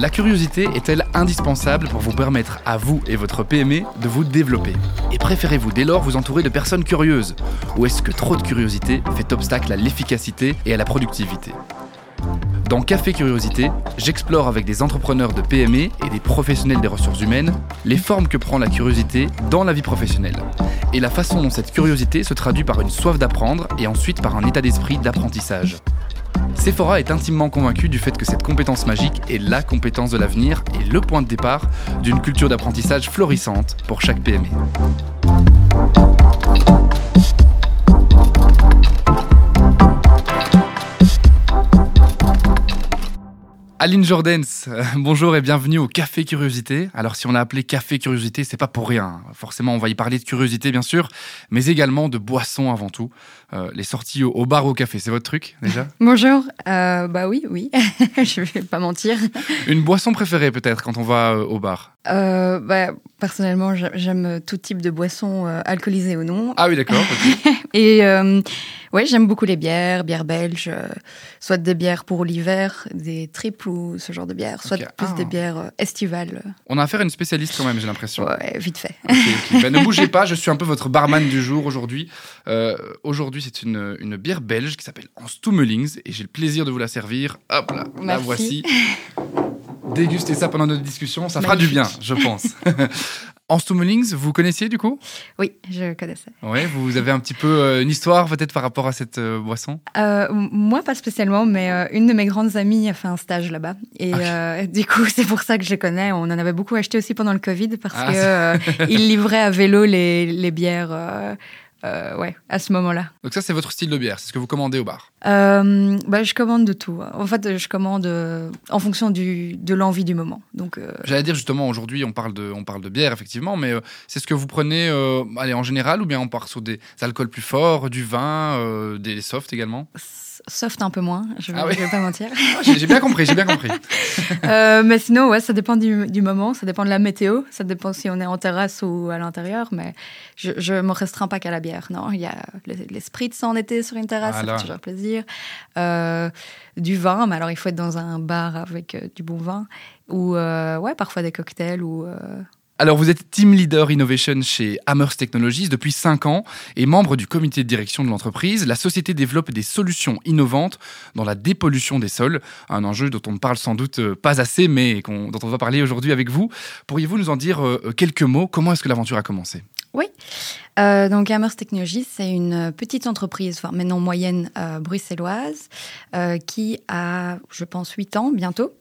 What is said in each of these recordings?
La curiosité est-elle indispensable pour vous permettre à vous et votre PME de vous développer? Et préférez-vous dès lors vous entourer de personnes curieuses? Ou est-ce que trop de curiosité fait obstacle à l'efficacité et à la productivité? Dans Café Curiosité, j'explore avec des entrepreneurs de PME et des professionnels des ressources humaines les formes que prend la curiosité dans la vie professionnelle. Et la façon dont cette curiosité se traduit par une soif d'apprendre et ensuite par un état d'esprit d'apprentissage. Sephora est intimement convaincu du fait que cette compétence magique est la compétence de l'avenir et le point de départ d'une culture d'apprentissage florissante pour chaque PME. Aline Jordens, euh, bonjour et bienvenue au Café Curiosité. Alors si on a appelé Café Curiosité, c'est pas pour rien. Forcément, on va y parler de curiosité bien sûr, mais également de boissons avant tout. Euh, les sorties au, bar au café, c'est votre truc déjà? Bonjour, euh, bah oui, oui, je vais pas mentir. Une boisson préférée peut-être quand on va au bar? Bah, Personnellement, j'aime tout type de boissons alcoolisées ou non. Ah oui, d'accord. et oui, j'aime beaucoup les bières, bières belges, euh, soit des bières pour l'hiver, des triples ou ce genre de bières, soit plus des ah. bières euh, estivales. On a affaire à une spécialiste quand même, j'ai l'impression. Ouais, vite fait. Ben, ne bougez pas, je suis un peu votre barman du jour aujourd'hui. Euh, aujourd'hui, c'est une, une, bière belge qui s'appelle Anstummelings et j'ai le plaisir de vous la servir. Hop là, la voici. Dégustez ça pendant notre discussion, ça fera du bien, je pense. En Stummelings, vous connaissiez du coup? Oui, je connaissais. Oui, vous avez un petit peu euh, une histoire peut-être par rapport à cette euh, boisson? Euh, Moi, pas spécialement, mais une de mes grandes amies a fait un stage là-bas. Et du coup, c'est pour ça que je les connais. On en avait beaucoup acheté aussi pendant le Covid parce ah, qu'ils livraient à vélo les, les bières euh, ouais, à ce moment-là. Donc ça, c'est votre style de bière, c'est ce que vous commandez au bar euh, bah, Je commande de tout. En fait, je commande euh, en fonction du, de l'envie du moment. Donc, J'allais dire justement, aujourd'hui, on, parle de, on parle de bière, effectivement, mais c'est ce que vous prenez allez, en général ou bien on part sur des alcools plus forts, du vin, des softs également? Soft un peu moins, je ne ah vais pas mentir. Ah, j'ai bien compris, j'ai bien compris. euh, mais sinon, ouais, ça dépend du, du, moment, ça dépend de la météo, ça dépend si on est en terrasse ou à l'intérieur, mais je ne me restreins pas qu'à la bière. Non, il y a l'esprit de en été sur une terrasse, ça fait toujours plaisir. Euh, du vin, mais alors il faut être dans un bar avec euh, du bon vin, ou ouais, parfois des cocktails ou alors, vous êtes Team Leader Innovation chez Amherst Technologies depuis 5 ans et membre du comité de direction de l'entreprise. La société développe des solutions innovantes dans la dépollution des sols, un enjeu dont on ne parle sans doute euh, pas assez, mais dont on va parler aujourd'hui avec vous. Pourriez-vous nous en dire euh, euh, quelques mots? Comment est-ce que l'aventure a commencé? Oui. donc Amherst Technologies, c'est une petite entreprise, enfin maintenant moyenne bruxelloise, qui a, je pense, 8 ans bientôt.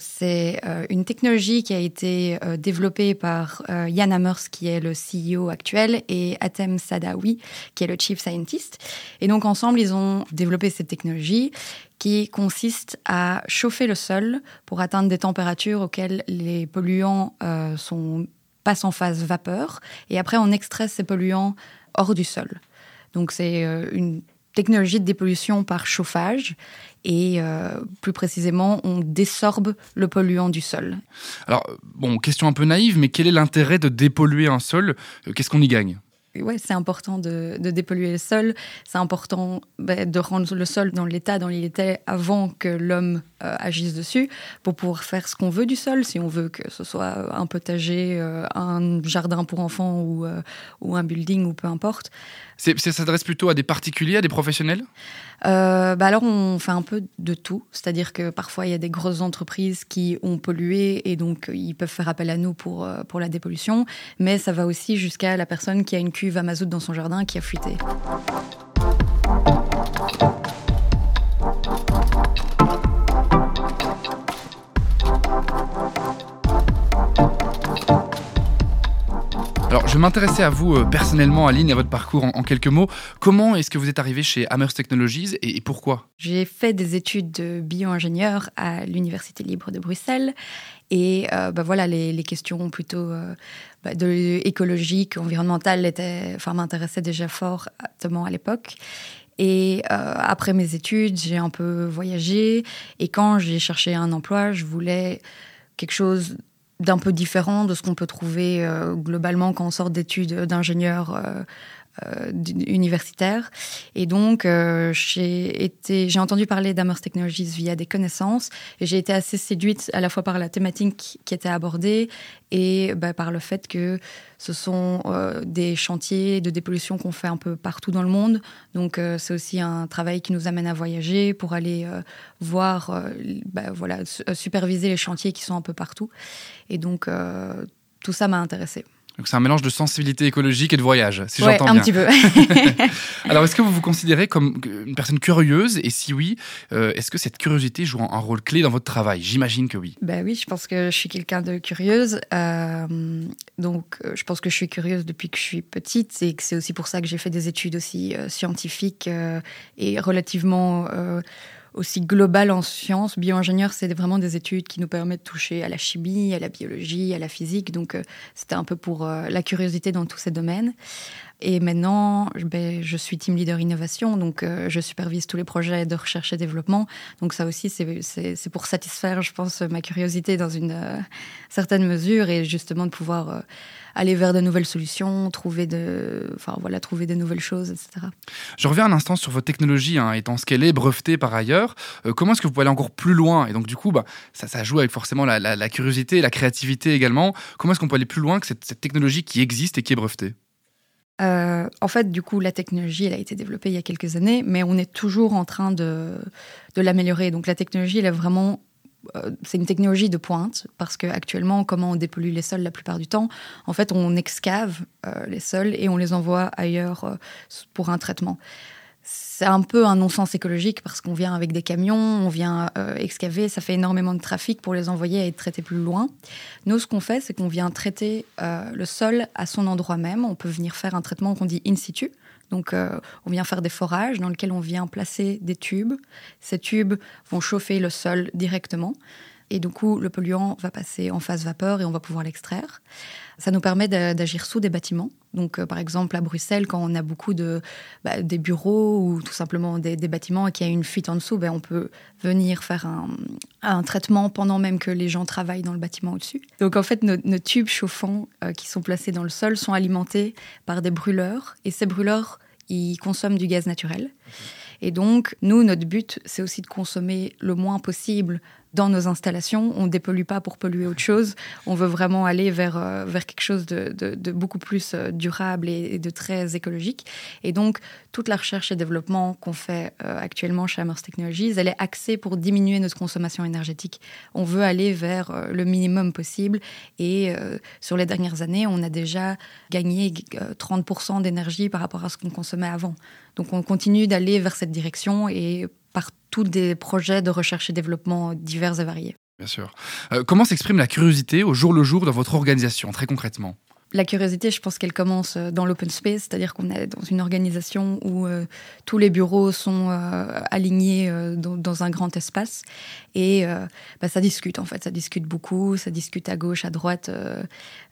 C'est euh, une technologie qui a été euh, développée par euh, Yann Amers, qui est le CEO actuel, et Atem Sadawi, qui est le Chief Scientist. Et donc ensemble, ils ont développé cette technologie qui consiste à chauffer le sol pour atteindre des températures auxquelles les polluants sont, passent en phase vapeur. Et après, on extrait ces polluants hors du sol. Donc c'est une technologie de dépollution par chauffage et euh, plus précisément, on désorbe le polluant du sol. Alors, bon, question un peu naïve, mais quel est l'intérêt de dépolluer un sol? Euh, Qu'est-ce qu'on y gagne? Ouais, c'est important de, dépolluer le sol. C'est important bah, de rendre le sol dans l'état dans lequel il était avant que l'homme euh, agisse dessus, pour pouvoir faire ce qu'on veut du sol. Si on veut que ce soit un potager, un jardin pour enfants ou, ou un building ou peu importe. Ça s'adresse plutôt à des particuliers, à des professionnels? Euh, bah alors on fait un peu de tout, c'est-à-dire que parfois il y a des grosses entreprises qui ont pollué et donc ils peuvent faire appel à nous pour, euh, pour la dépollution, mais ça va aussi jusqu'à la personne qui a une cuve à dans son jardin qui a fuité. Alors, je m'intéressais à vous euh, personnellement, Aline, et à votre parcours en, quelques mots. Comment est-ce que vous êtes arrivée chez Amherst Technologies et, pourquoi? J'ai fait des études de bio-ingénieur à l'Université libre de Bruxelles. Et euh, bah voilà, les, questions plutôt euh, bah, écologiques, environnementales enfin, m'intéressaient déjà fortement à l'époque. Et après mes études, j'ai un peu voyagé. Et quand j'ai cherché un emploi, je voulais quelque chose d'un peu différent de ce qu'on peut trouver euh, globalement quand on sort d'études d'ingénieur euh, universitaire. Et donc, j'ai été, j'ai entendu parler d'Amherst Technologies via des connaissances et j'ai été assez séduite à la fois par la thématique qui était abordée et bah, par le fait que ce sont des chantiers de dépollution qu'on fait un peu partout dans le monde. Donc, c'est aussi un travail qui nous amène à voyager pour aller voir, bah, voilà, superviser les chantiers qui sont un peu partout. Et donc, tout ça m'a intéressée. Donc c'est un mélange de sensibilité écologique et de voyage, si j'entends bien. un petit peu. Alors est-ce que vous vous considérez comme une personne curieuse? Et si oui, euh, est-ce que cette curiosité joue un, rôle clé dans votre travail? J'imagine que oui. Ben oui, je pense que je suis quelqu'un de curieuse. Euh, donc euh, je pense que je suis curieuse depuis que je suis petite et que c'est aussi pour ça que j'ai fait des études aussi scientifiques et relativement aussi global en sciences. Bioingénieur, c'est vraiment des études qui nous permettent de toucher à la chimie, à la biologie, à la physique. Donc, euh, c'était un peu pour euh, la curiosité dans tous ces domaines. Et maintenant, ben, je suis team leader innovation, donc euh, je supervise tous les projets de recherche et développement. Donc ça aussi, c'est pour satisfaire, je pense, ma curiosité dans une certaine mesure et justement de pouvoir aller vers de nouvelles solutions, trouver de, voilà, trouver de nouvelles choses, etc. Je reviens un instant sur votre technologie, hein, étant ce qu'elle est, brevetée par ailleurs. Euh, comment est-ce que vous pouvez aller encore plus loin? Et donc du coup, bah, ça, joue avec forcément la, la, la curiosité, la créativité également. Comment est-ce qu'on peut aller plus loin que cette technologie qui existe et qui est brevetée? Euh, en fait, du coup, la technologie, elle a été développée il y a quelques années, mais on est toujours en train de, l'améliorer. Donc la technologie, elle est vraiment euh, c'est une technologie de pointe parce qu'actuellement, comment on dépollue les sols la plupart du temps En fait, on excave euh, les sols et on les envoie ailleurs pour un traitement. C'est un peu un non-sens écologique parce qu'on vient avec des camions, on vient excaver, ça fait énormément de trafic pour les envoyer et être traités plus loin. Nous, ce qu'on fait, c'est qu'on vient traiter le sol à son endroit même. On peut venir faire un traitement qu'on dit in situ. Donc, euh, on vient faire des forages dans lesquels on vient placer des tubes. Ces tubes vont chauffer le sol directement. Et du coup, le polluant va passer en phase vapeur et on va pouvoir l'extraire. Ça nous permet d'agir sous des bâtiments. Donc, euh, par exemple, à Bruxelles, quand on a beaucoup de bah, des bureaux ou tout simplement des, bâtiments et qu'il y a une fuite en dessous, ben, on peut venir faire un, traitement pendant même que les gens travaillent dans le bâtiment au-dessus. Donc, en fait, nos, tubes chauffants euh, qui sont placés dans le sol sont alimentés par des brûleurs. Et ces brûleurs, ils consomment du gaz naturel. Et donc, nous, notre but, c'est aussi de consommer le moins possible dans nos installations. On ne dépollue pas pour polluer autre chose. On veut vraiment aller vers, euh, vers quelque chose de, beaucoup plus euh, durable et, de très écologique. Et donc, toute la recherche et développement qu'on fait euh, actuellement chez Amherst Technologies, elle est axée pour diminuer notre consommation énergétique. On veut aller vers le minimum possible. Et sur les dernières années, on a déjà gagné 30% d'énergie par rapport à ce qu'on consommait avant. Donc, on continue d'aller vers cette direction et tous des projets de recherche et développement divers et variés. Bien sûr. Euh, comment s'exprime la curiosité au jour le jour dans votre organisation, très concrètement? La curiosité, je pense qu'elle commence euh, dans l'open space, c'est-à-dire qu'on est dans une organisation où euh, tous les bureaux sont alignés dans, un grand espace et bah, ça discute en fait, ça discute beaucoup, ça discute à gauche, à droite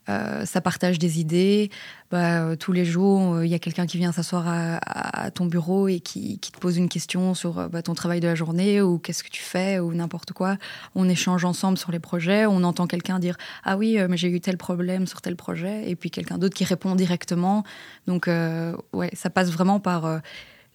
ça partage des idées. Bah, euh, tous les jours, euh, il y a quelqu'un qui vient s'asseoir à, ton bureau et qui, te pose une question sur bah, ton travail de la journée ou qu'est-ce que tu fais ou n'importe quoi. On échange ensemble sur les projets. On entend quelqu'un dire Ah oui, mais j'ai eu tel problème sur tel projet. Et puis quelqu'un d'autre qui répond directement. Donc, ouais, ça passe vraiment par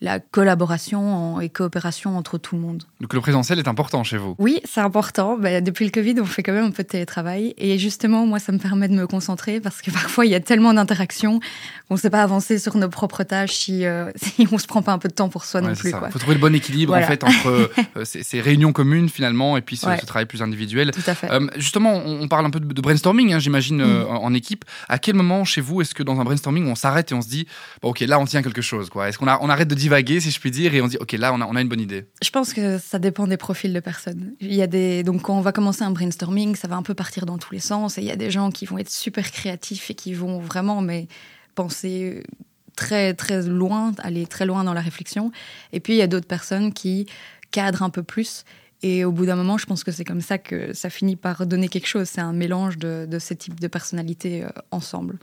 la collaboration et coopération entre tout le monde. Donc le présentiel est important chez vous Oui, c'est important. Bah, depuis le Covid, on fait quand même un peu de télétravail. Et justement, moi, ça me permet de me concentrer parce que parfois, il y a tellement d'interactions qu'on ne sait pas avancer sur nos propres tâches si, euh, si on ne se prend pas un peu de temps pour soi non plus. Il faut trouver le bon équilibre en fait entre euh, ces, réunions communes finalement et puis ce, travail plus individuel. Tout à fait. Euh, justement, on parle un peu de, brainstorming, hein, j'imagine, mm. en, équipe. À quel moment chez vous est-ce que dans un brainstorming, on s'arrête et on se dit, ok, là, on tient quelque chose Est-ce qu'on on arrête de divaguer, si je puis dire, et on dit, OK, là, on a, on a une bonne idée Je pense que ça dépend des profils de personnes. Il y a des... Donc, quand on va commencer un brainstorming, ça va un peu partir dans tous les sens, et il y a des gens qui vont être super créatifs et qui vont vraiment mais, penser très, très loin, aller très loin dans la réflexion. Et puis, il y a d'autres personnes qui cadrent un peu plus et au bout d'un moment, je pense que c'est comme ça que ça finit par donner quelque chose. C'est un mélange de, ces types de personnalités euh, ensemble.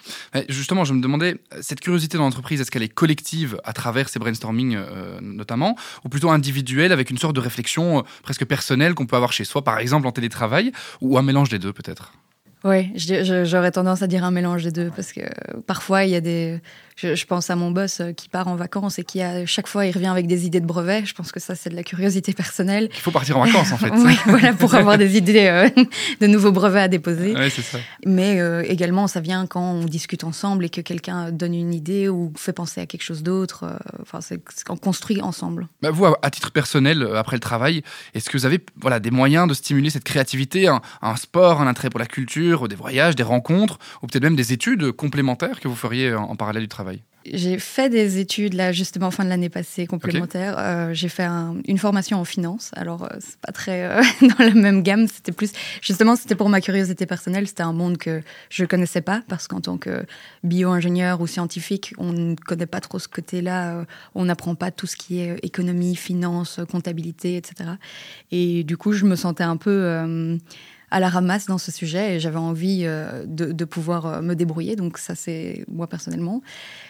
justement, je me demandais, cette curiosité dans l'entreprise, est-ce qu'elle est collective à travers ces brainstorming euh, notamment, ou plutôt individuelle avec une sorte de réflexion euh, presque personnelle qu'on peut avoir chez soi, par exemple en télétravail, ou un mélange des deux peut-être? Oui, j'aurais tendance à dire un mélange des deux parce que parfois il y a des. Je, pense à mon boss qui part en vacances et qui, à chaque fois, il revient avec des idées de brevets. Je pense que ça, c'est de la curiosité personnelle. Il faut partir en vacances, en fait. oui, voilà, pour avoir des idées de nouveaux brevets à déposer. Oui, c'est ça. Mais également, ça vient quand on discute ensemble et que quelqu'un donne une idée ou fait penser à quelque chose d'autre. Enfin, c'est qu'on construit ensemble. Bah, vous, à titre personnel, après le travail, est-ce que vous avez voilà, des moyens de stimuler cette créativité, un, un sport, un attrait pour la culture, des voyages, des rencontres, ou peut-être même des études complémentaires que vous feriez en parallèle du travail? J'ai fait des études là justement fin de l'année passée complémentaires. Euh, j'ai fait une formation en finance. Alors euh, c'est pas très euh, dans la même gamme. C'était plus justement c'était pour ma curiosité personnelle. C'était un monde que je connaissais pas parce qu'en tant que bio-ingénieur ou scientifique, on ne connaît pas trop ce côté-là. on n'apprend pas tout ce qui est économie, finance, comptabilité, etc. Et du coup je me sentais un peu à la ramasse dans ce sujet et j'avais envie euh, de, pouvoir euh, me débrouiller. Donc ça, c'est moi personnellement.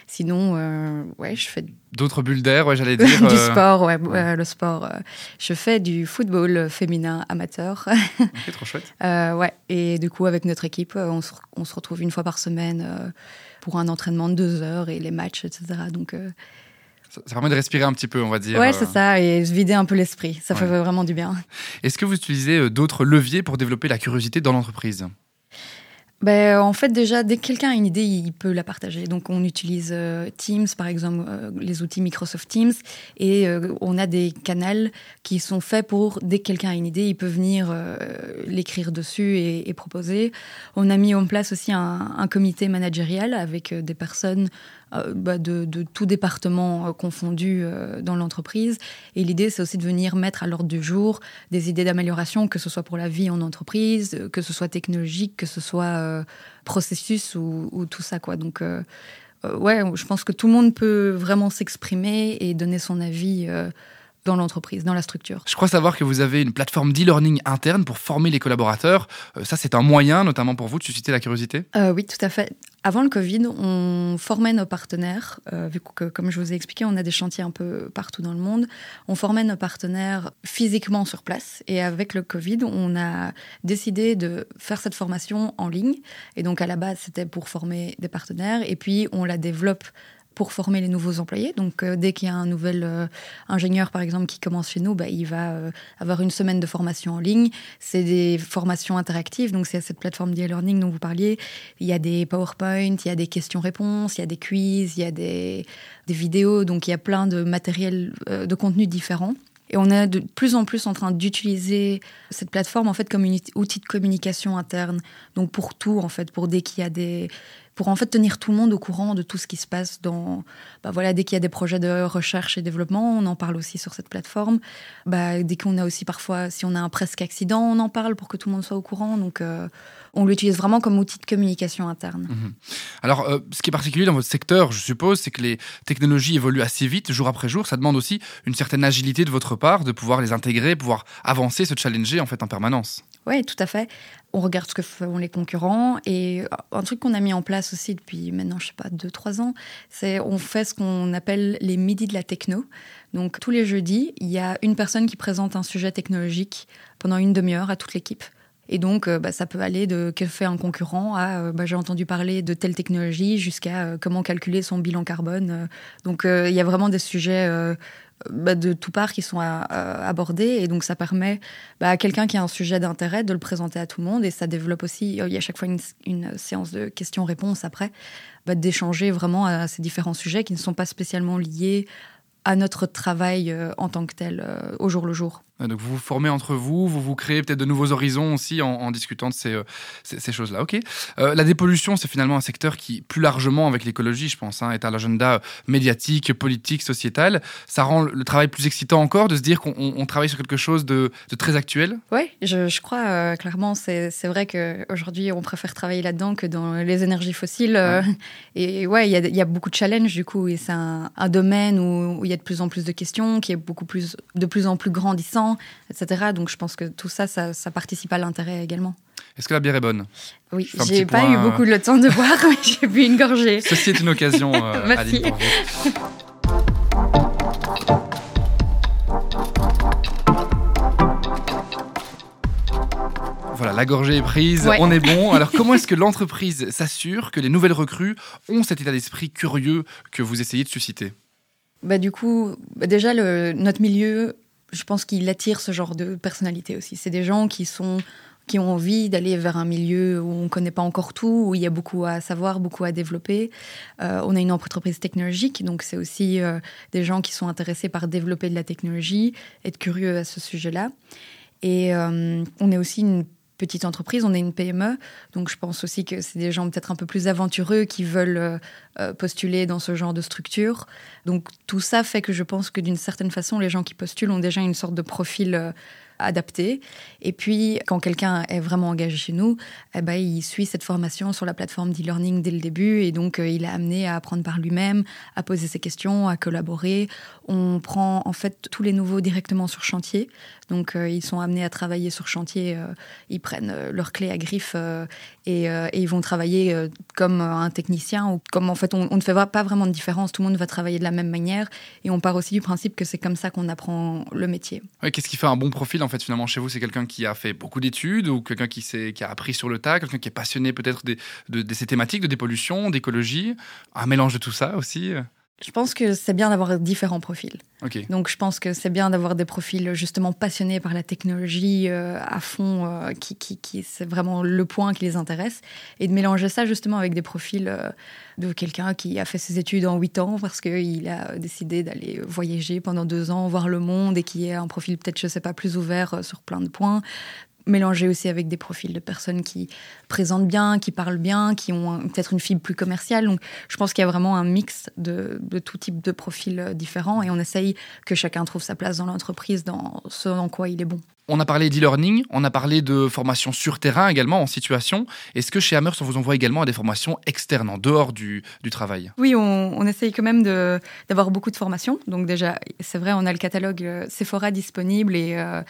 Sinon, euh, ouais, je fais... D'autres bulles d'air, ouais, j'allais dire. du sport, ouais, le sport. je fais du football féminin amateur. C'est trop chouette. ouais, et du coup, avec notre équipe, on se, on se retrouve une fois par semaine pour un entraînement de deux heures et les matchs, etc. Donc ça, permet de respirer un petit peu, on va dire. Ouais, c'est euh. ça, et se vider un peu l'esprit. Ça fait vraiment du bien. Est-ce que vous utilisez euh, d'autres leviers pour développer la curiosité dans l'entreprise? Ben, en fait, déjà, dès que quelqu'un a une idée, il peut la partager. Donc, on utilise euh, Teams, par exemple, les outils Microsoft Teams, et on a des canaux qui sont faits pour, dès que quelqu'un a une idée, il peut venir l'écrire dessus et, proposer. On a mis en place aussi un, un comité managérial avec des personnes bah, de, tout département euh, confondu euh, dans l'entreprise. Et l'idée, c'est aussi de venir mettre à l'ordre du jour des idées d'amélioration, que ce soit pour la vie en entreprise, que ce soit technologique, que ce soit processus ou, tout ça. Quoi. Donc, ouais, je pense que tout le monde peut vraiment s'exprimer et donner son avis dans l'entreprise, dans la structure. Je crois savoir que vous avez une plateforme d'e-learning interne pour former les collaborateurs. Euh, ça, c'est un moyen, notamment pour vous, de susciter la curiosité? Euh, Oui, tout à fait. Avant le Covid, on formait nos partenaires, euh, vu que, comme je vous ai expliqué, on a des chantiers un peu partout dans le monde. On formait nos partenaires physiquement sur place. Et avec le Covid, on a décidé de faire cette formation en ligne. Et donc, à la base, c'était pour former des partenaires. Et puis, on la développe pour former les nouveaux employés. Donc, euh, dès qu'il y a un nouvel euh, ingénieur, par exemple, qui commence chez nous, bah, il va euh, avoir une semaine de formation en ligne. C'est des formations interactives, donc c'est cette plateforme d'e-learning dont vous parliez. Il y a des PowerPoint, il y a des questions-réponses, il y a des quiz, il y a des, vidéos, donc il y a plein de matériel, de contenu différents. Et on est de plus en plus en train d'utiliser cette plateforme en fait comme outil de communication interne. Donc pour tout en fait, pour dès qu'il y a des pour en fait tenir tout le monde au courant de tout ce qui se passe dans bah voilà dès qu'il y a des projets de recherche et développement on en parle aussi sur cette plateforme bah, dès qu'on a aussi parfois si on a un presque accident on en parle pour que tout le monde soit au courant donc euh, on l'utilise vraiment comme outil de communication interne. Mhm. Alors, euh, ce qui est particulier dans votre secteur, je suppose, c'est que les technologies évoluent assez vite, jour après jour. Ça demande aussi une certaine agilité de votre part, de pouvoir les intégrer, pouvoir avancer, se challenger en fait en permanence. Oui, tout à fait. On regarde ce que font les concurrents. Et un truc qu'on a mis en place aussi depuis maintenant, je sais pas, deux, trois ans, c'est on fait ce qu'on appelle les midis de la techno. Donc tous les jeudis, il y a une personne qui présente un sujet technologique pendant une demi-heure à toute l'équipe. Et donc, euh, bah, ça peut aller de que fait un concurrent à euh, bah, j'ai entendu parler de telle technologie jusqu'à euh, comment calculer son bilan carbone. Donc, il y a vraiment des sujets bah, de tout part qui sont abordés. Et donc, ça permet à quelqu'un qui a un sujet d'intérêt de le présenter à tout le monde. Et ça développe aussi, il y a chaque fois une, séance de questions-réponses après, d'échanger vraiment à ces différents sujets qui ne sont pas spécialement liés à notre travail en tant que tel au jour le jour. Euh, donc vous vous formez entre vous, vous vous créez peut-être de nouveaux horizons aussi en, discutant de ces, euh, ces, choses-là. Ok. Euh, la dépollution, c'est finalement un secteur qui, plus largement avec l'écologie, je pense, hein, est à l'agenda médiatique, politique, sociétal. Ça rend le travail plus excitant encore de se dire qu'on travaille sur quelque chose de, très actuel? Oui, je, crois clairement. C'est vrai qu'aujourd'hui, on préfère travailler là-dedans que dans les énergies fossiles. et ouais, il y, a beaucoup de challenges du coup. Et c'est un, domaine où il y a de plus en plus de questions, qui est beaucoup plus, de plus en plus grandissant etc. Donc je pense que tout ça, ça, participe à l'intérêt également. Est-ce que la bière est bonne? Oui, j'ai pas eu beaucoup de temps de boire, mais j'ai bu une gorgée. Ceci est une occasion, euh, Aline, pour vous. la gorgée est prise, Ouais. on est bon. Alors comment est-ce que l'entreprise s'assure que les nouvelles recrues ont cet état d'esprit curieux que vous essayez de susciter? Bah, du coup, bah, déjà, le, notre milieu, je pense qu'il attire ce genre de personnalité aussi. C'est des gens qui sont qui ont envie d'aller vers un milieu où on ne connaît pas encore tout, où il y a beaucoup à savoir, beaucoup à développer. Euh, on a une entreprise technologique, donc c'est aussi euh, des gens qui sont intéressés par développer de la technologie, être curieux à ce sujet-là. Et euh, on est aussi une petite entreprise, on est une PME, donc je pense aussi que c'est des gens peut-être un peu plus aventureux qui veulent euh, euh, postuler dans ce genre de structure. Donc tout ça fait que je pense que d'une certaine façon, les gens qui postulent ont déjà une sorte de profil euh, adapté. Et puis, quand quelqu'un est vraiment engagé chez nous, eh ben, il suit cette formation sur la plateforme d'e-learning dès le début. Et donc, euh, il est amené à apprendre par lui-même, à poser ses questions, à collaborer. On prend en fait tous les nouveaux directement sur chantier. Donc, euh, ils sont amenés à travailler sur chantier. euh, ils prennent leur clé à griffe et, ils vont travailler comme un technicien. Ou comme en fait, on, ne fait pas vraiment de différence. Tout le monde va travailler de la même manière. Et on part aussi du principe que c'est comme ça qu'on apprend le métier. Qu'est-ce qui fait un bon profil en fait finalement chez vous C'est quelqu'un qui a fait beaucoup d'études ou quelqu'un qui, qui a appris sur le tas, quelqu'un qui est passionné peut-être de, de ces thématiques de dépollution, d'écologie, un mélange de tout ça aussi Je pense que c'est bien d'avoir différents profils. Donc je pense que c'est bien d'avoir des profils justement passionnés par la technologie euh, à fond, euh, qui, qui, qui c'est vraiment le point qui les intéresse, et de mélanger ça justement avec des profils euh, de quelqu'un qui a fait ses études en 8 ans parce qu'il a décidé d'aller voyager pendant deux ans, voir le monde, et qui est un profil peut-être, je sais pas, plus ouvert sur plein de points. Mélanger aussi avec des profils de personnes qui présentent bien, qui parlent bien, qui ont peut-être une fibre plus commerciale. Donc je pense qu'il y a vraiment un mix de, de tout type de profils euh, différents et on essaye que chacun trouve sa place dans l'entreprise, dans ce dans quoi il est bon. On a parlé d'e-learning, on a parlé de formation sur terrain également, en situation. Est-ce que chez Hammers, on vous envoie également à des formations externes, en dehors du, du travail? Oui, on, essaye quand même d'avoir beaucoup de formations. Donc déjà, c'est vrai, on a le catalogue euh, Sephora disponible et euh,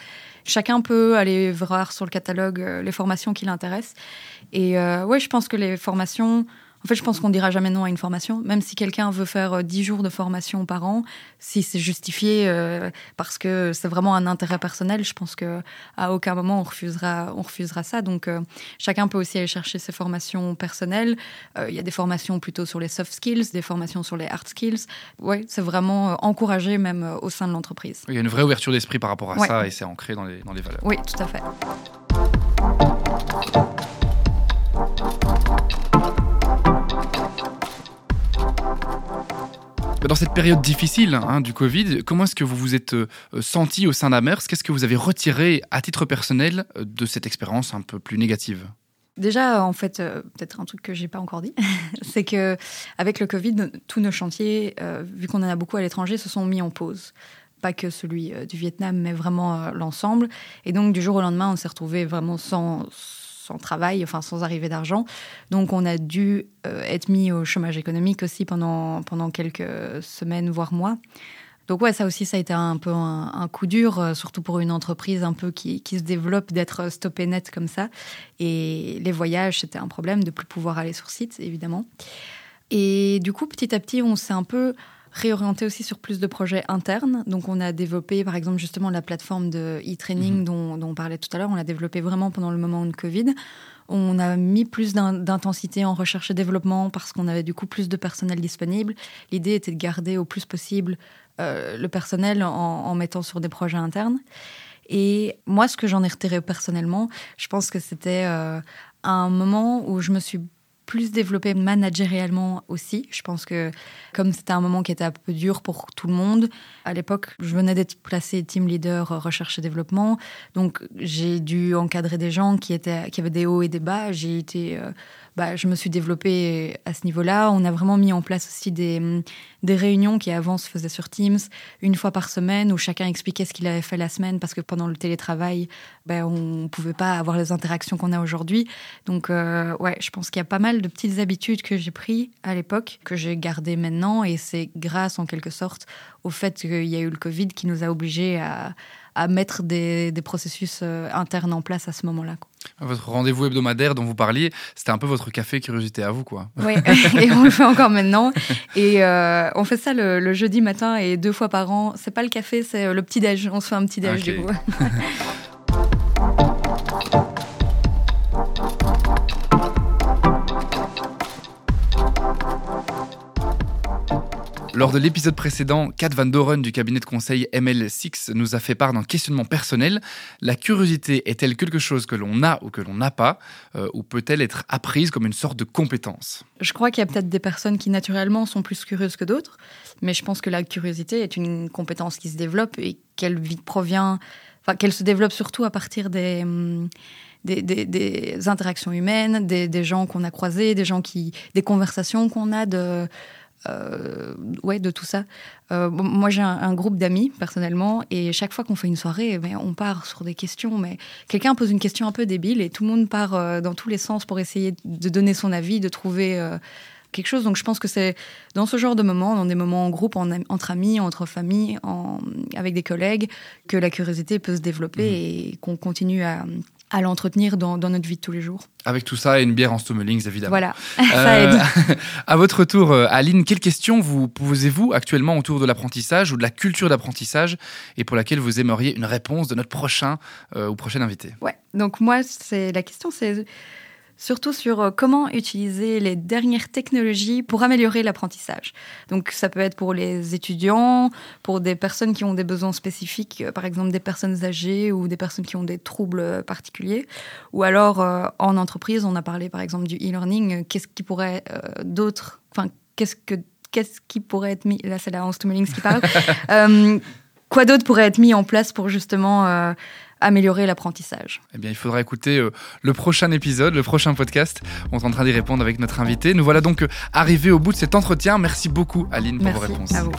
chacun peut aller voir sur le catalogue euh, les formations qui l'intéressent. Et ouais, je pense que les formations... En fait, je pense qu'on dira jamais non à une formation, même si quelqu'un veut faire euh, 10 jours de formation par an, si c'est justifié euh, parce que c'est vraiment un intérêt personnel, je pense que à aucun moment on refusera, on refusera ça. Donc, euh, chacun peut aussi aller chercher ses formations personnelles. Euh, Il y a des formations plutôt sur les soft skills, des formations sur les hard skills. Ouais, c'est vraiment euh, encouragé même euh, au sein de l'entreprise. Il y a une vraie ouverture d'esprit par rapport à Ouais. ça et c'est ancré dans les, dans les valeurs. Oui, tout à fait. Dans cette période difficile hein, du Covid, comment est-ce que vous vous êtes euh, senti au sein d'Amers? Qu'est-ce que vous avez retiré à titre personnel euh, de cette expérience un peu plus négative? Déjà, en fait, euh, peut-être un truc que j'ai pas encore dit, c'est que avec le Covid, tous nos chantiers, euh, vu qu'on en a beaucoup à l'étranger, se sont mis en pause. Pas que celui euh, du Vietnam, mais vraiment euh, l'ensemble. Et donc, du jour au lendemain, on s'est retrouvé vraiment sans, sans travail, enfin sans arrivée d'argent. Donc, on a dû euh, être mis au chômage économique aussi pendant, pendant quelques semaines, voire mois. Donc ouais, ça aussi, ça a été un peu un, coup dur, euh, surtout pour une entreprise un peu qui, qui se développe, d'être stoppé net comme ça. Et les voyages, c'était un problème de plus pouvoir aller sur site, évidemment. Et du coup, petit à petit, on s'est un peu réorienté aussi sur plus de projets internes. Donc, on a développé, par exemple, justement la plateforme de e-training Mhm. dont, dont on parlait tout à l'heure. On l'a développée vraiment pendant le moment de Covid. On a mis plus d'in- d'intensité en recherche et développement parce qu'on avait du coup plus de personnel disponible. L'idée était de garder au plus possible euh, le personnel en, en mettant sur des projets internes. Et moi, ce que j'en ai retiré personnellement, je pense que c'était euh, un moment où je me suis plus développée managérialement aussi. Je pense que comme c'était un moment qui était un peu dur pour tout le monde, à l'époque, je venais d'être placée team leader euh, recherche et développement. Donc, j'ai dû encadrer des gens qui, étaient, qui avaient des hauts et des bas. J'ai été, euh, bah, je me suis développée à ce niveau-là. On a vraiment mis en place aussi des, hum, des réunions qui avant se faisaient sur Teams, une fois par semaine, où chacun expliquait ce qu'il avait fait la semaine, parce que pendant le télétravail, ben, on ne pouvait pas avoir les interactions qu'on a aujourd'hui. Donc, euh, ouais, je pense qu'il y a pas mal de petites habitudes que j'ai prises à l'époque, que j'ai gardées maintenant, et c'est grâce, en quelque sorte, au fait qu'il y a eu le Covid qui nous a obligés à, à mettre des, des processus euh, internes en place à ce moment-là. quoi. Votre rendez-vous hebdomadaire dont vous parliez, c'était un peu votre café curiosité à vous, quoi. Oui, et on le fait encore maintenant. Et euh, on fait ça le, le jeudi matin et deux fois par an. C'est pas le café, c'est le petit déj. On se fait un petit déj du coup. Lors de l'épisode précédent, Kat Van Doren du cabinet de conseil ML6 nous a fait part d'un questionnement personnel. La curiosité est-elle quelque chose que l'on a ou que l'on n'a pas euh, Ou peut-elle être apprise comme une sorte de compétence? Je crois qu'il y a peut-être des personnes qui naturellement sont plus curieuses que d'autres, mais je pense que la curiosité est une compétence qui se développe et qu'elle provient, qu'elle se développe surtout à partir des. Des, interactions humaines, des, gens qu'on a croisés, des des conversations qu'on a de, euh, ouais, de tout ça. Euh, moi, j'ai un, groupe d'amis personnellement, et chaque fois qu'on fait une soirée, mais on part sur des questions. Mais quelqu'un pose une question un peu débile, et tout le monde part euh, dans tous les sens pour essayer de donner son avis, de trouver quelque chose. Donc, je pense que c'est dans ce genre de moments, dans des moments en groupe, entre amis, entre familles, avec des collègues, que la curiosité peut se développer mmh. et qu'on continue à à l'entretenir dans, notre vie de tous les jours. Avec tout ça et une bière en Stommelings, évidemment. Voilà, ça aide. Euh, à votre tour, euh, Aline, quelles questions vous posez-vous actuellement autour de l'apprentissage ou de la culture d'apprentissage et pour laquelle vous aimeriez une réponse de notre prochain euh, ou prochaine invité Ouais, donc moi, c'est la question, c'est surtout sur euh, comment utiliser les dernières technologies pour améliorer l'apprentissage. Donc ça peut être pour les étudiants, pour des personnes qui ont des besoins spécifiques, euh, par exemple des personnes âgées ou des personnes qui ont des troubles euh, particuliers, ou alors en entreprise, on a parlé par exemple du e-learning, qu'est-ce qui pourrait d'autres, enfin qu'est-ce que qu'est-ce qui pourrait être mis, là c'est la Hans qui parle, quoi d'autre pourrait être mis en place pour justement améliorer l'apprentissage Eh bien, il faudra écouter euh, le prochain épisode, le prochain podcast. On est en train d'y répondre avec notre invité. Nous voilà donc euh, arrivés au bout de cet entretien. Merci beaucoup, Aline, pour vos réponses. À vous.